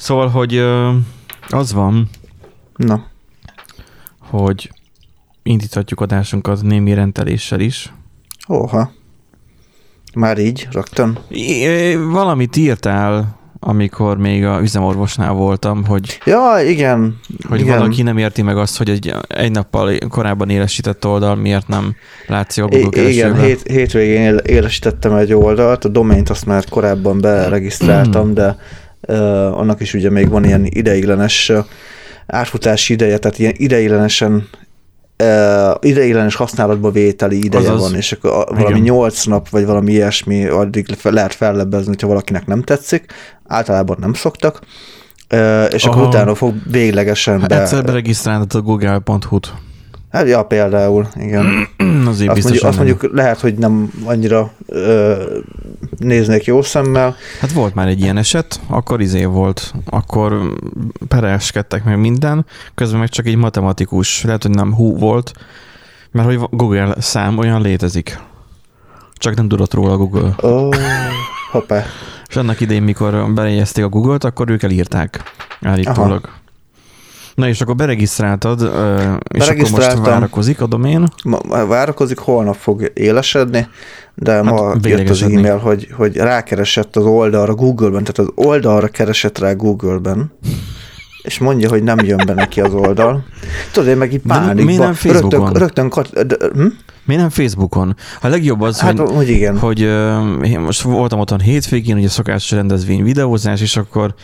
Szóval, hogy az van, Na, hogy indíthatjuk adásunkat némi rendeléssel is. óha. Már így? I- ö, valamit írtál, amikor még a üzemorvosnál voltam, hogy, Ja, igen. hogy igen. valaki nem érti meg azt, hogy egy, egy nappal korábban élesített oldal miért nem látszik a Google I- igen, hét, hétvégén él- élesítettem egy oldalt, a domaint azt már korábban beregisztráltam, de annak is ugye még van ilyen ideiglenes átfutási ideje, tehát ilyen ideiglenesen ideiglenes használatba vételi ideje Azaz. van, és akkor valami Igen. 8 nap, vagy valami ilyesmi, addig lehet fellebbezni, hogyha valakinek nem tetszik. Általában nem szoktak. És akkor Aha. utána fog véglegesen be... Egyszer beregisztráltad a google.hu-t. Hát, ja, például, igen. Azért Azt mondjuk, azt nem. mondjuk lehet, hogy nem annyira ö, néznék jó szemmel. Hát volt már egy ilyen eset, akkor izé volt, akkor pereskedtek meg minden, közben meg csak egy matematikus, lehet, hogy nem hú volt, mert hogy Google szám olyan létezik. Csak nem tudott róla Google. Oh, hoppá. És annak idején, mikor bejegyezték a Google-t, akkor ők elírták állítólag. Na és akkor beregisztráltad, és akkor most várakozik a domén. Ma, ma várakozik, holnap fog élesedni, de ma Hát jött az e-mail, hogy, hogy rákeresett az oldalra Google-ben, tehát az oldalra keresett rá Google-ben, és mondja, hogy nem jön be neki az oldal. Tudod, én meg így pánikba. Rögtön, rögtön kat, de, hm? Miért nem Facebookon? A legjobb az, Hát, hogy hogy igen. hogy én most voltam otthon hétvégén, ugye szokásos rendezvény videózás, és akkor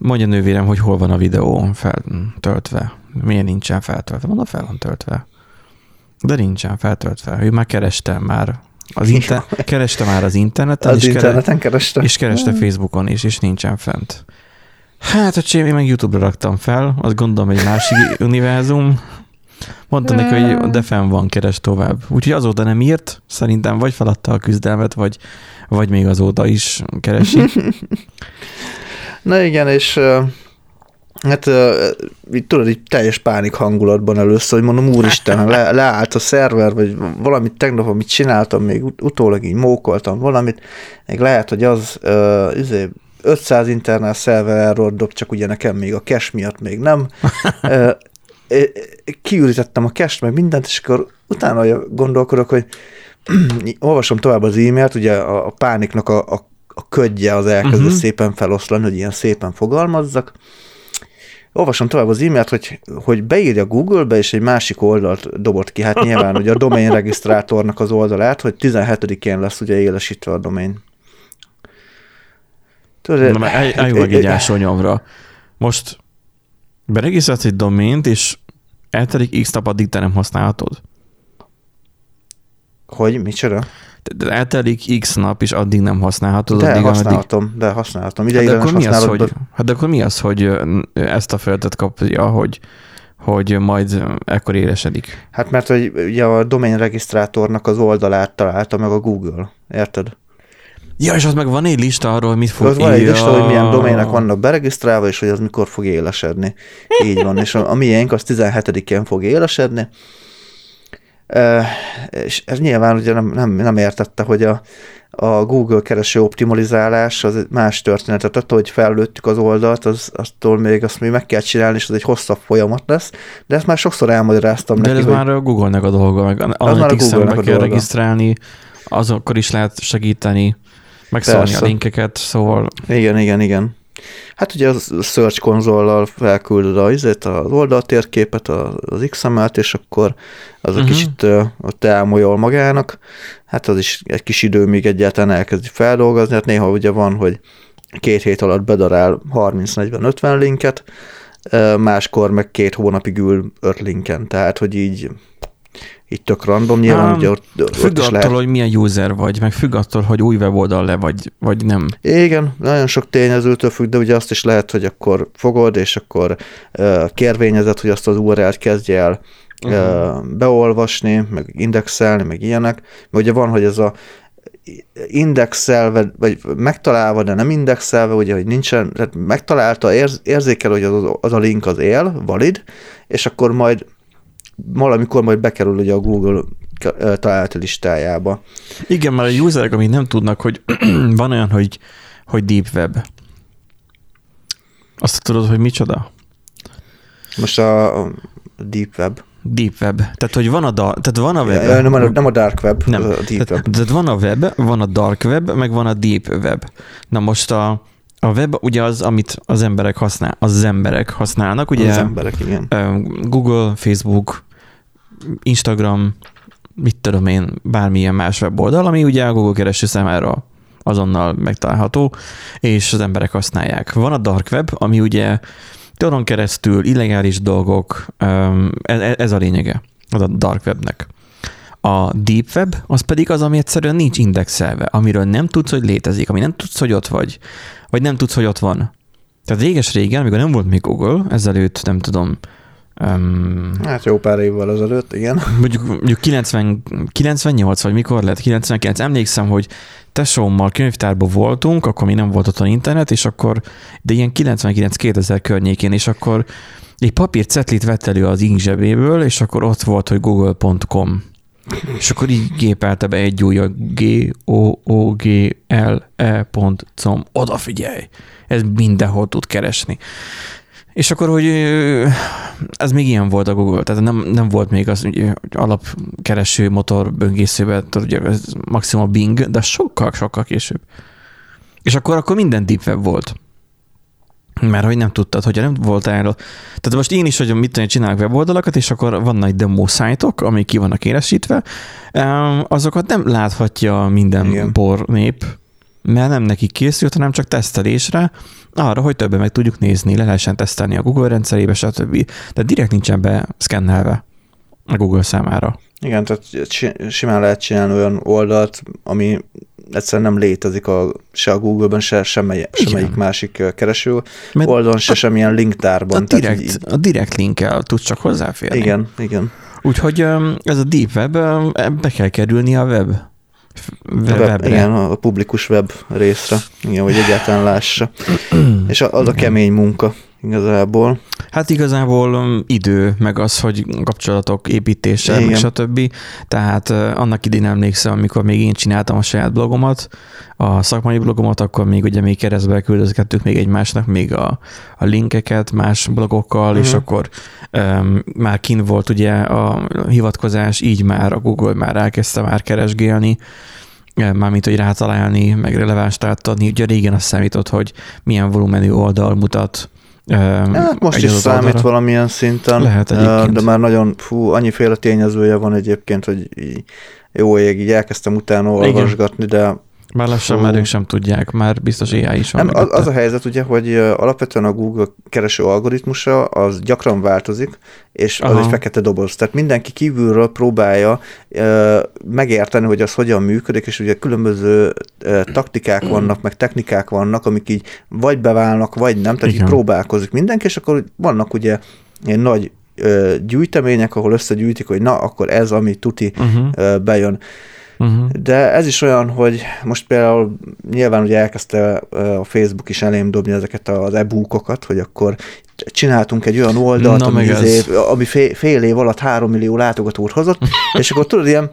mondja nővérem, hogy hol van a videó feltöltve. Miért nincsen feltöltve? Mondom, fel van töltve. De nincsen feltöltve. Ő már kereste már. Az inter- kereste már az interneten, Az és, interneten kereste. és kereste Facebookon is, és nincsen fent. Hát, öcsém, én meg YouTube-ra raktam fel, azt gondolom egy másik univerzum. Mondtam neki, hogy de fenn van, keres tovább. Úgyhogy azóta nem írt, szerintem vagy feladta a küzdelmet, vagy, vagy még azóta is keresi. Na igen, és hát így tudod, így teljes pánik hangulatban először, hogy mondom, úristen, le, leállt a szerver, vagy valamit tegnap, amit csináltam, még ut- utólag így mókoltam valamit, még lehet, hogy az uh, izé, 500 internet szerver error dob, csak ugye nekem még a cache miatt még nem. É- Kiürítettem a cache meg mindent, és akkor utána gondolkodok, hogy olvasom tovább az e-mailt, ugye a, a pániknak a, a, a ködje az elkezd Mhm. uh-huh. szépen feloszlani, hogy ilyen szépen fogalmazzak. Olvasom tovább az e-mailt, hogy, hogy beírja Google-be, és egy másik oldalt dobott ki. Hát nyilván ugye a domain regisztrátornak az oldalát, hogy 17-én lesz ugye élesítve a domain. Tudod, Na, már áll- álljunk meg egy ásó nyomra. Most beregisztrálsz egy domént, és eltelik x nap, addig te nem használhatod. Hogy, micsoda? De- De eltelik x nap, és addig nem használhatod. De addig, használhatom, de használhatom. Hát de, Ideiglenes akkor mi az, hogy, hát de akkor mi az, hogy ezt a feladatot kapja, hogy, hogy majd ekkor élesedik? Hát mert hogy ugye a domain regisztrátornak az oldalát találta meg a Google, érted? Ja, és az meg van egy lista arról, hogy mit fog... Ott van egy lista, hogy milyen domének vannak beregisztrálva, és hogy az mikor fog élesedni. Így van, és a, a miénk az 17-én fog élesedni. És ez nyilván ugye nem, nem, nem értette, hogy a, a Google kereső optimalizálás az egy más történetet, attól, hogy fellőttük az oldalt, az, attól még azt még meg kell csinálni, és az egy hosszabb folyamat lesz, de ezt már sokszor elmagyaráztam De neki, ez hogy már a Google-nek a dolga, meg Analytics-en be kell dolga. regisztrálni, azokkor is lehet segíteni, megszólni a linkeket, szóval Igen, igen, igen. Hát ugye a Search konzollal felküldöd a, izét, az oldaltérképet, a- az XML-t, és akkor az a Mhm. kicsit ö, ott elmolyol magának. Hát az is egy kis idő, míg egyáltalán elkezdi feldolgozni. Hát néha ugye van, hogy két hét alatt bedarál 30-40-50 linket, máskor meg két hónapig ül 5 linken. Tehát, hogy így, így tök random. Nyilván Ám, ugye ott, ott függ attól, lehet hogy milyen user vagy, meg függ attól, hogy új weboldal le vagy, vagy nem. Igen, nagyon sok tényezőtől függ, de ugye azt is lehet, hogy akkor fogod, és akkor uh, kérvényezed, hogy azt az URL-t kezdje el uh, beolvasni, meg indexelni, meg ilyenek. Mert ugye van, hogy ez a indexelve, vagy megtalálva, de nem indexelve, ugye, hogy nincsen, tehát megtalálta, érz, érzékel, hogy az, az a link az él, valid, és akkor majd valamikor majd bekerül ugye a Google ö, találati listájába. Igen, mert a userek, amik nem tudnak, hogy van olyan, hogy, hogy deep web. Azt tudod, hogy micsoda? Most a Deep Web. Deep Web. Tehát, hogy van a, da, tehát van a web. Ja, nem, a, nem a Dark Web, Nem. a Deep Web. Tehát, tehát van a web, van a dark web, meg van a deep web. Na most a, a web ugye az, amit az emberek használ, az emberek használnak, ugye Az emberek, igen. Google, Facebook, Instagram, mit tudom én, bármilyen más weboldal, ami ugye a Google kereső számára azonnal megtalálható, és az emberek használják. Van a dark web, ami ugye toron keresztül illegális dolgok, öm, ez, ez a lényege az a dark webnek. A deep web az pedig az, ami egyszerűen nincs indexelve, amiről nem tudsz, hogy létezik, ami nem tudsz, hogy ott vagy, vagy nem tudsz, hogy ott van. Tehát réges-régen, amikor nem volt még Google, ezelőtt nem tudom, um, Hát jó pár évvel ezelőtt, igen. mondjuk, mondjuk 90, 98 vagy mikor lett, 99, emlékszem, hogy tesómmal könyvtárban voltunk, akkor még nem volt otthon internet, és akkor, de ilyen 99-2000 környékén, és akkor egy papírcetlit vett elő az ink zsebéből, és akkor ott volt, hogy google.com. És akkor így gépelte be egy új a g o o g l e.com. Odafigyelj! Ez mindenhol tud keresni. És akkor, hogy ez még ilyen volt a Google, tehát nem, nem volt még az ugye, alapkereső motor böngészőben, tudod, ugye ez maximum a Bing, de sokkal, sokkal később. És akkor, akkor minden deep web volt. Mert hogy nem tudtad, hogyha nem voltál. Tehát most én is, hogy mit tudom, csinálok weboldalakat, és akkor vannak demo szájtok, amik ki vannak éresítve, azokat nem láthatja minden Igen. Por nép, mert nem nekik készült, hanem csak tesztelésre, arra, hogy többen meg tudjuk nézni, le lehessen tesztelni a Google rendszerébe, stb. Tehát direkt nincsen be szkennelve a Google számára. Igen, tehát si- simán lehet csinálni olyan oldalt, ami egyszerűen nem létezik a, se a Google-ben, se semmely, semmelyik másik kereső Mert oldalon, se semmilyen linktárban. a direkt, így- a direkt linkkel tudsz csak hozzáférni. igen, igen. Úgyhogy ez a deep web, be kell kerülni a web. Web, web, webre. igen, a publikus web részre, igen, hogy egyáltalán lássa. És az a kemény munka igazából. Hát igazából öm, idő, meg az, hogy kapcsolatok építése, meg Igen. stb. Tehát ö, annak idén emlékszem, amikor még én csináltam a saját blogomat, a szakmai blogomat, akkor még ugye még keresztbe küldözgettük még egymásnak még a, a linkeket más blogokkal, és Mhm. akkor um, már kin volt ugye a hivatkozás, így már a Google már elkezdte már keresgélni, eh, mármint, hogy rátalálni, meg relevánst átadni. Ugye régen azt számított, hogy milyen volumenű oldal mutat. Hát most is számít oldalra. valamilyen szinten. Lehet egyébként. De már nagyon, fú, annyiféle tényezője van egyébként, hogy jó ég, így elkezdtem utána Igen. olvasgatni, de Már lassan Fú. már ők sem tudják, már biztos AI is van. nem, az, az a helyzet ugye, hogy alapvetően a Google kereső algoritmusa az gyakran változik, és az Aha. egy fekete doboz. Tehát mindenki kívülről próbálja ö, megérteni, hogy az hogyan működik, és ugye különböző ö, taktikák vannak, meg technikák vannak, amik így vagy beválnak, vagy nem, tehát így Igen. próbálkozik mindenki, és akkor vannak ugye nagy ö, gyűjtemények, ahol összegyűjtik, hogy na, akkor ez, ami tuti Uh-huh, ö, bejön. Uh-huh. De ez is olyan, hogy most például nyilván ugye elkezdte a Facebook is elém dobni ezeket az e-bookokat, hogy akkor csináltunk egy olyan oldalt, Na, ami, izé, ami fél, fél év alatt három millió látogatót hozott, és akkor tudod, ilyen,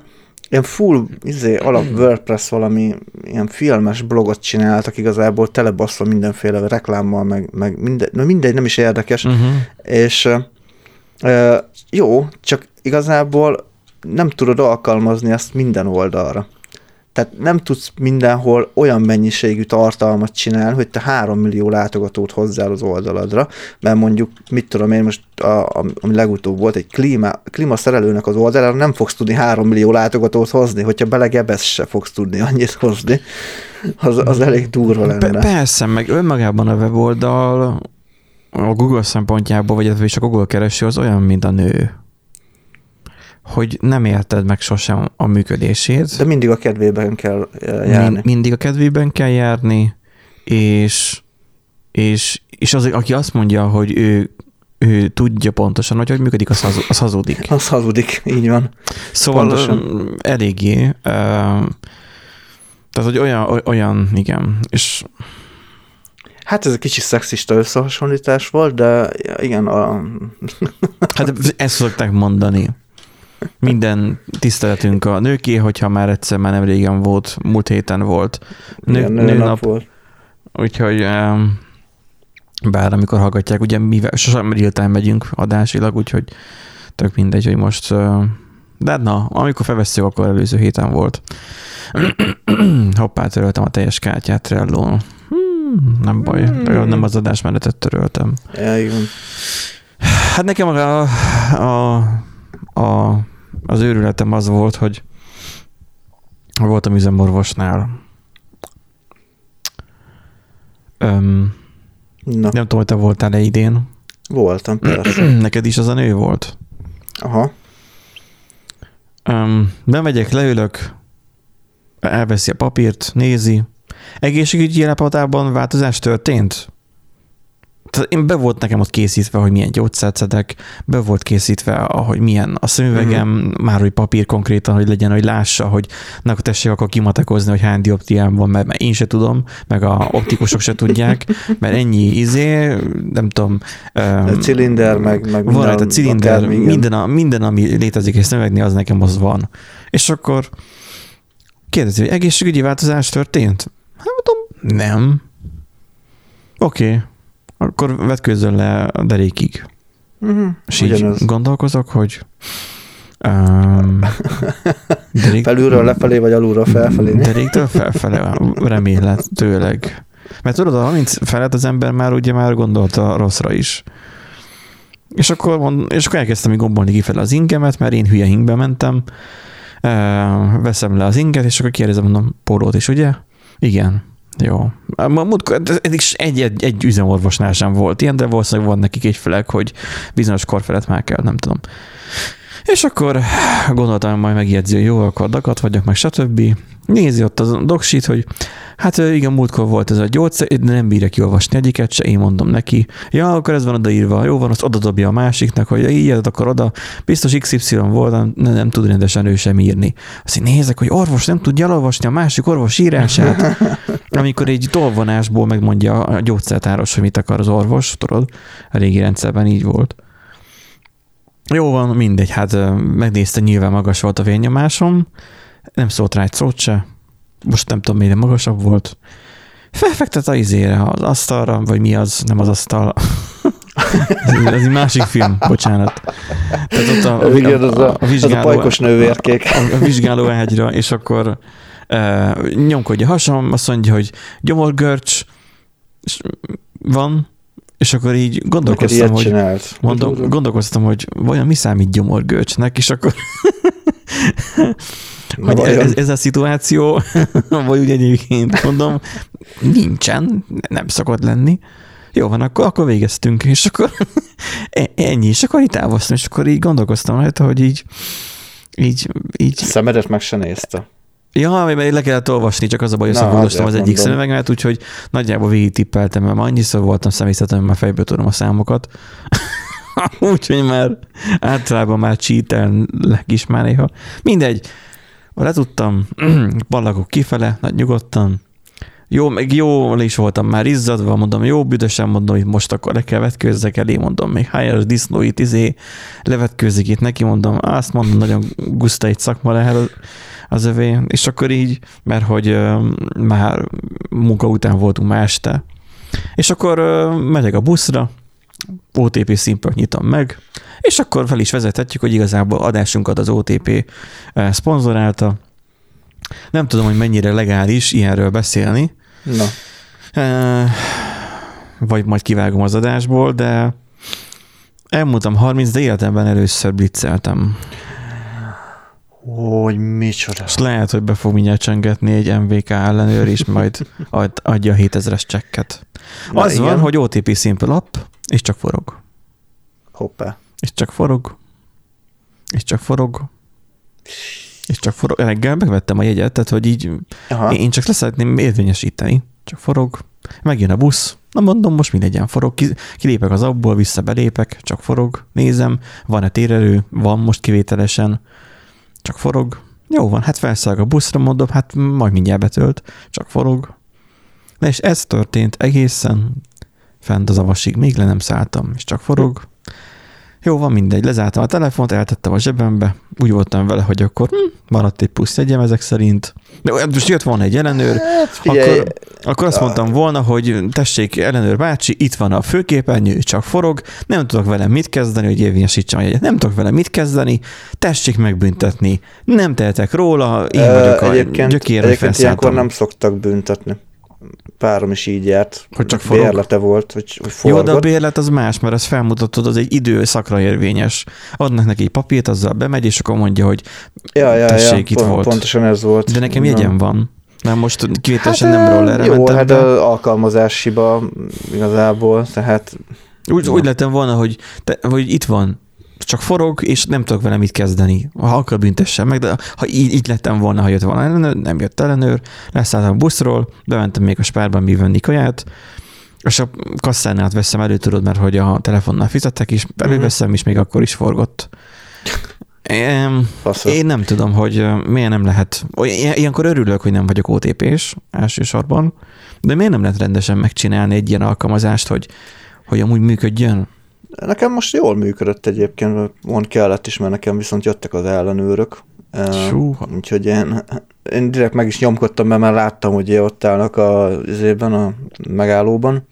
ilyen full izé, alap WordPress valami ilyen filmes blogot csináltak igazából, telebaszva mindenféle reklámmal, meg, meg minden, na mindegy, nem is érdekes, Uh-huh. és ö, jó, csak igazából nem tudod alkalmazni ezt minden oldalra. Tehát nem tudsz mindenhol olyan mennyiségű tartalmat csinálni, hogy te 3 millió látogatót hozzál az oldaladra, mert mondjuk, mit tudom én most, a, ami legutóbb volt, egy klíma, klímaszerelőnek az oldalára nem fogsz tudni 3 millió látogatót hozni, hogyha belegebesz se fogsz tudni annyit hozni, az, az elég durva lenne. Pe- persze, meg önmagában a weboldal a Google szempontjából, vagy a Google kereső az olyan, mint a nő. Hogy nem érted meg sosem a működését. De mindig a kedvében kell eh, járni. Mind, mindig a kedvében kell járni, és, és, és az, aki azt mondja, hogy ő, ő tudja pontosan, hogy hogy működik, az, hazu, az hazudik. Az hazudik, így van. Szóval Pontosan. Pontosan. eléggé. ö, Tehát, hogy olyan, olyan, igen, és Hát ez egy kicsi szexista összehasonlítás volt, de igen, a, hát ezt szokták mondani. Minden tiszteletünk a nőké, hogyha már egyszer már nem régen volt, múlt héten volt nő, igen, nőnap, nőnap volt. úgyhogy Bár amikor hallgatják, ugye mivel sosem real megyünk adásilag, úgyhogy tök mindegy, hogy most de hát na, amikor felveszünk, akkor előző héten volt. Hoppá, töröltem a teljes kártyát Trello. Hmm, nem baj, hmm. nem az adásmenetet töröltem. Ja, igen. Hát nekem a, a, a, az őrületem az volt, hogy voltam üzemorvosnál. Öm, Na. Nem tudom, hogy te voltál-e idén. Voltam, persze. Neked is az a nő volt? Aha. Um, bemegyek, leülök, elveszi a papírt, nézi. Egészségügyi állapotában változás történt? Tehát én be volt nekem ott készítve, hogy milyen gyógyszert szedek, be volt készítve, hogy milyen a szemüvegem, uh-huh. már hogy papír konkrétan, hogy legyen, hogy lássa, hogy ne akkor tessék akkor kimatekozni, hogy hány dioptriám van, mert, mert én se tudom, meg a optikusok se tudják, mert ennyi izé, nem tudom. A cilinder, meg, meg van minden, a cilinder, minden, a, minden, ami létezik egy szemüvegnél, az nekem az van. És akkor kérdezi, hogy egészségügyi változás történt? Hát mondom, nem. Oké. Okay akkor vetkőzzön le a derékig. Uh-huh. És így Ugyanaz. gondolkozok, hogy um, derék, felülről lefelé, vagy alulról felfelé? Deréktől felfelé, remélhetőleg. Mert tudod, amint felett az ember már ugye már gondolta rosszra is. És akkor, mond, és akkor elkezdtem így gombolni kifele az ingemet, mert én hülye ingbe mentem. Uh, veszem le az inget, és akkor kérdezem, mondom, pólót is, ugye? Igen. Jó. Ez is egy, egy, egy üzemorvosnál sem volt ilyen, de valószínűleg van nekik egy flag, hogy bizonyos kor felett már kell, nem tudom. És akkor gondoltam, majd megjegyzi, hogy jó, akkor dagat vagyok, meg stb. Nézi ott a doksit, hogy hát igen, múltkor volt ez a gyógyszer, de nem bírja kiolvasni egyiket se, én mondom neki. Ja, akkor ez van odaírva, jó van, azt oda dobja a másiknak, hogy így akkor oda, biztos XY volt, nem, nem tud rendesen ő sem írni. Azt én nézek, hogy orvos nem tud elolvasni a másik orvos írását, amikor egy tolvonásból megmondja a gyógyszertáros, hogy mit akar az orvos, tudod, a régi rendszerben így volt. Jó van, mindegy, hát megnézte, nyilván magas volt a vérnyomásom, nem szólt rá egy szót se, most nem tudom, miért magasabb volt. Felfektet a izére, az asztalra, vagy mi az, nem az asztal. ez, egy másik film, bocsánat. Tehát ott a, a, Igen, az a, a, vizsgáló, az a pajkos nővérkék. A, a vizsgáló ágyra, és akkor e, nyomkodja hasam, azt mondja, hogy gyomorgörcs és van, és akkor így gondolkoztam, hogy, mondom, gondolkoztam, hogy vajon mi számít gyomorgörcsnek, és akkor hogy ez, ez a szituáció, vagy úgy egyébként mondom, nincsen, nem szokott lenni. Jó van, akkor, akkor végeztünk, és akkor e, ennyi, és akkor itt távoztam, és akkor így gondolkoztam rajta, hogy így, így, így... Szemedet meg se nézte. Ja, mert le kellett olvasni, csak az a baj, hogy az egyik mondom. szemüveget, úgyhogy nagyjából végig tippeltem, mert már annyiszor voltam személyzetem, már fejből tudom a számokat. úgyhogy már általában már cheatelek is már néha. Mindegy, letudtam, ballagok kifele, nagy nyugodtan, jó, meg jó is voltam már izzadva, mondom, jó büdösen mondom, hogy most akkor le kell vetkőzzek elé, mondom, még hájás disznóit izé levetkőzik itt neki, mondom, azt mondom, nagyon guszta egy szakma lehet az övé, és akkor így, mert hogy már munka után voltunk már este, és akkor megyek a buszra, OTP színpört nyitom meg, és akkor fel is vezethetjük, hogy igazából adásunkat az OTP szponzorálta. Nem tudom, hogy mennyire legális ilyenről beszélni. Na. Vagy majd kivágom az adásból, de elmúltam 30, de életemben először blitzeltem. Hogy micsoda. És lehet, hogy be fog mindjárt csengetni egy MVK ellenőr, és majd adja a 7000-es csekket. Na, az igen. van, hogy OTP Simple App, és csak forog. Hoppá. És csak forog. És csak forog. És csak forog. Reggel megvettem a jegyet, tehát hogy így Aha. én csak leszeretném érvényesíteni. Csak forog. Megjön a busz. Na mondom, most mindegyen forog. Kilépek az abból, vissza belépek, csak forog. Nézem, van-e térerő? Van most kivételesen. Csak forog. Jó van, hát felszállok a buszra, mondom, hát majd mindjárt betölt. Csak forog. Na és ez történt egészen fent az avasig, még le nem szálltam, és csak forog. Jó, van mindegy, lezártam a telefont, eltettem a zsebembe, úgy voltam vele, hogy akkor hm, maradt egy plusz egyem ezek szerint. De most jött volna egy ellenőr, Hát figyelj, akkor, akkor azt mondtam volna, hogy tessék, ellenőr bácsi, itt van a főképernyő, csak forog, nem tudok vele mit kezdeni, hogy érvényesítsem a jegyet. Nem tudok vele mit kezdeni, tessék megbüntetni. Nem tehetek róla, én vagyok a egyébként, gyökér, egyébként ilyenkor nem szoktak büntetni. Párom is így járt. Hogy csak forog? Bérlete volt, hogy, hogy Jó, de a forgott. bérlet az más, mert ezt felmutatod, az egy időszakra érvényes. Adnak neki egy papírt, azzal bemegy, és akkor mondja, hogy ja, ja, ja, tessék, itt pont, volt. Pontosan ez volt. de nekem jegyem van. Mert most kivételesen Hát, nem ö, rollerre Jó, mentem hát be. a alkalmazás hiba igazából, tehát Úgy, úgy lettem volna, hogy, te, hogy itt van, csak forog, és nem tudok vele mit kezdeni. Ha akar, büntessen meg, de ha így, így lettem volna, ha jött volna ellenőr, nem jött ellenőr, leszálltam a buszról, bementem még a spárban mi venni kaját, és a kasszánál veszem elő, tudod, mert hogy a telefonnál fizettek is, előveszem, és még akkor is forgott. Faszol. Én nem tudom, hogy miért nem lehet. Ilyenkor örülök, hogy nem vagyok OTP-s elsősorban, de miért nem lehet rendesen megcsinálni egy ilyen alkalmazást, hogy, hogy amúgy működjön? Nekem most jól működött egyébként, mond kellett is, mert nekem viszont jöttek az ellenőrök. Súha. Úgyhogy én, én direkt meg is nyomkodtam, mert már láttam, hogy ott állnak a, izében, a megállóban.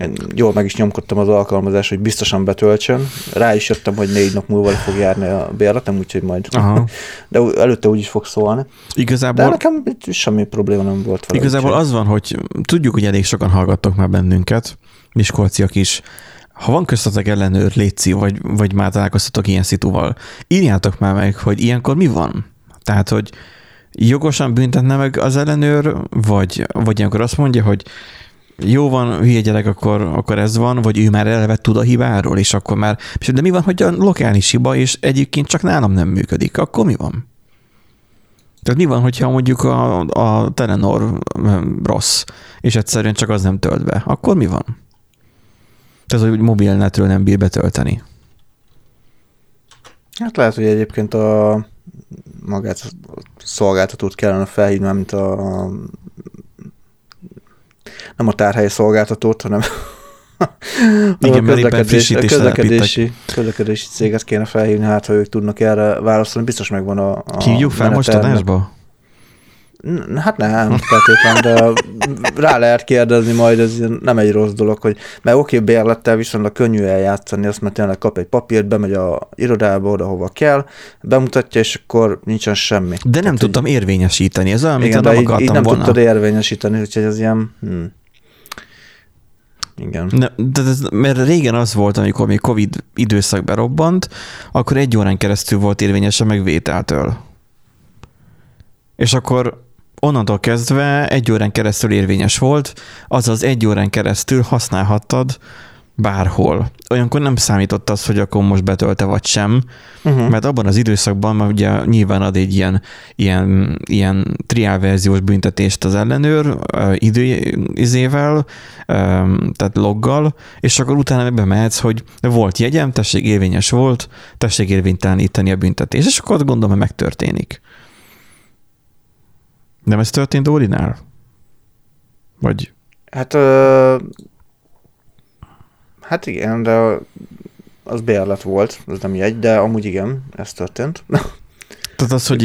Én jól meg is nyomkodtam az alkalmazást, hogy biztosan betöltsön. Rá is jöttem, hogy négy nap múlva fog járni a bérletem, úgyhogy majd. Aha. De előtte úgy is fog szólni. De Igazából, nekem itt semmi probléma nem volt vele. igazából úgyhogy- az van, hogy tudjuk, hogy elég sokan hallgattok már bennünket, miskolciak is. Ha van köztetek ellenőr, létszi, vagy, vagy már találkoztatok ilyen szituval, írjátok már meg, hogy ilyenkor mi van. Tehát, hogy jogosan büntetne meg az ellenőr, vagy, vagy ilyenkor azt mondja, hogy jó van, hülye gyerek, akkor, akkor ez van, vagy ő már eleve tud a hibáról, és akkor már... De mi van, hogy a lokális hiba, és egyébként csak nálam nem működik, akkor mi van? Tehát mi van, hogyha mondjuk a, a Telenor rossz, és egyszerűen csak az nem tölt be, akkor mi van? Tehát, hogy mobilnetről nem bír betölteni. Hát lehet, hogy egyébként a magát a szolgáltatót kellene felhívni, mint a nem a tárhelyi szolgáltatót, hanem Igen, a mert éppen közlekedés, a frissítésre közlekedési, közlekedési céget kéne felhívni, hát ha ők tudnak erre válaszolni, biztos megvan a, a Hívjuk fel most adásba? Hát nem, feltétlen, de rá lehet kérdezni majd, ez nem egy rossz dolog, hogy mert oké, bérlettel viszonylag könnyű eljátszani azt, mert tényleg kap egy papírt, bemegy a irodába, oda, hova kell, bemutatja, és akkor nincsen semmi. De nem Tehát, tudtam érvényesíteni, ez olyan, mint igen, nem de így, így akartam nem volna. tudtad érvényesíteni, úgyhogy ez ilyen, hm. igen. Ne, de ez, mert régen az volt, amikor még Covid időszak berobbant, akkor egy órán keresztül volt érvényes a megvételtől. És akkor onnantól kezdve egy órán keresztül érvényes volt, azaz egy órán keresztül használhattad bárhol. Olyankor nem számított az, hogy akkor most betölte vagy sem, Uh-huh. mert abban az időszakban már ugye nyilván ad egy ilyen, ilyen, ilyen triálverziós büntetést az ellenőr időizével, tehát loggal, és akkor utána bemehetsz, hogy volt jegyem, tessék érvényes volt, tessék érvényteleníteni a büntetést, és akkor azt gondolom, hogy megtörténik. Nem ez történt Órinál? Vagy Hát, ö, hát igen, de az bérlet volt, az nem jegy, de amúgy igen, ez történt. tehát az, hogy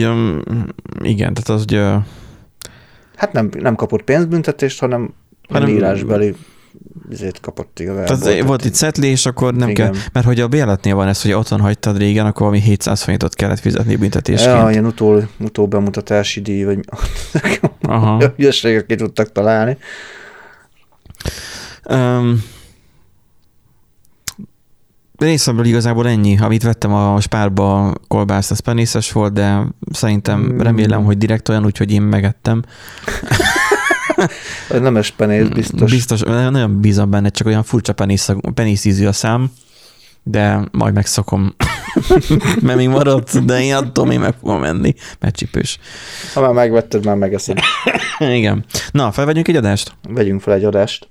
igen, tehát az, hogy Hát nem, nem kapott pénzbüntetést, hanem Hanem- írásbeli ezért kapott igazából. Tehát volt itt szetli, és akkor nem Igen. kell, mert hogy a bérletnél van ez, hogy otthon hagytad régen, akkor valami 700 forintot kellett fizetni büntetésként. Ja, ilyen utó, utóbemutatási díj, vagy Aha. ügyességek ki tudtak találni. Um, részemről igazából ennyi. Amit vettem a spárba kolbászt, az penészes volt, de szerintem Mm. remélem, hogy direkt olyan, úgyhogy én megettem. Ez nem es penész, biztos. Biztos, nagyon bízom benne, csak olyan furcsa penész, penészízű a szám, de majd megszokom. mert még maradt, de én attól még meg fogom menni, mert csipős. Ha már megvetted, már megeszed. Igen. Na, felvegyünk egy adást? Vegyünk fel egy adást.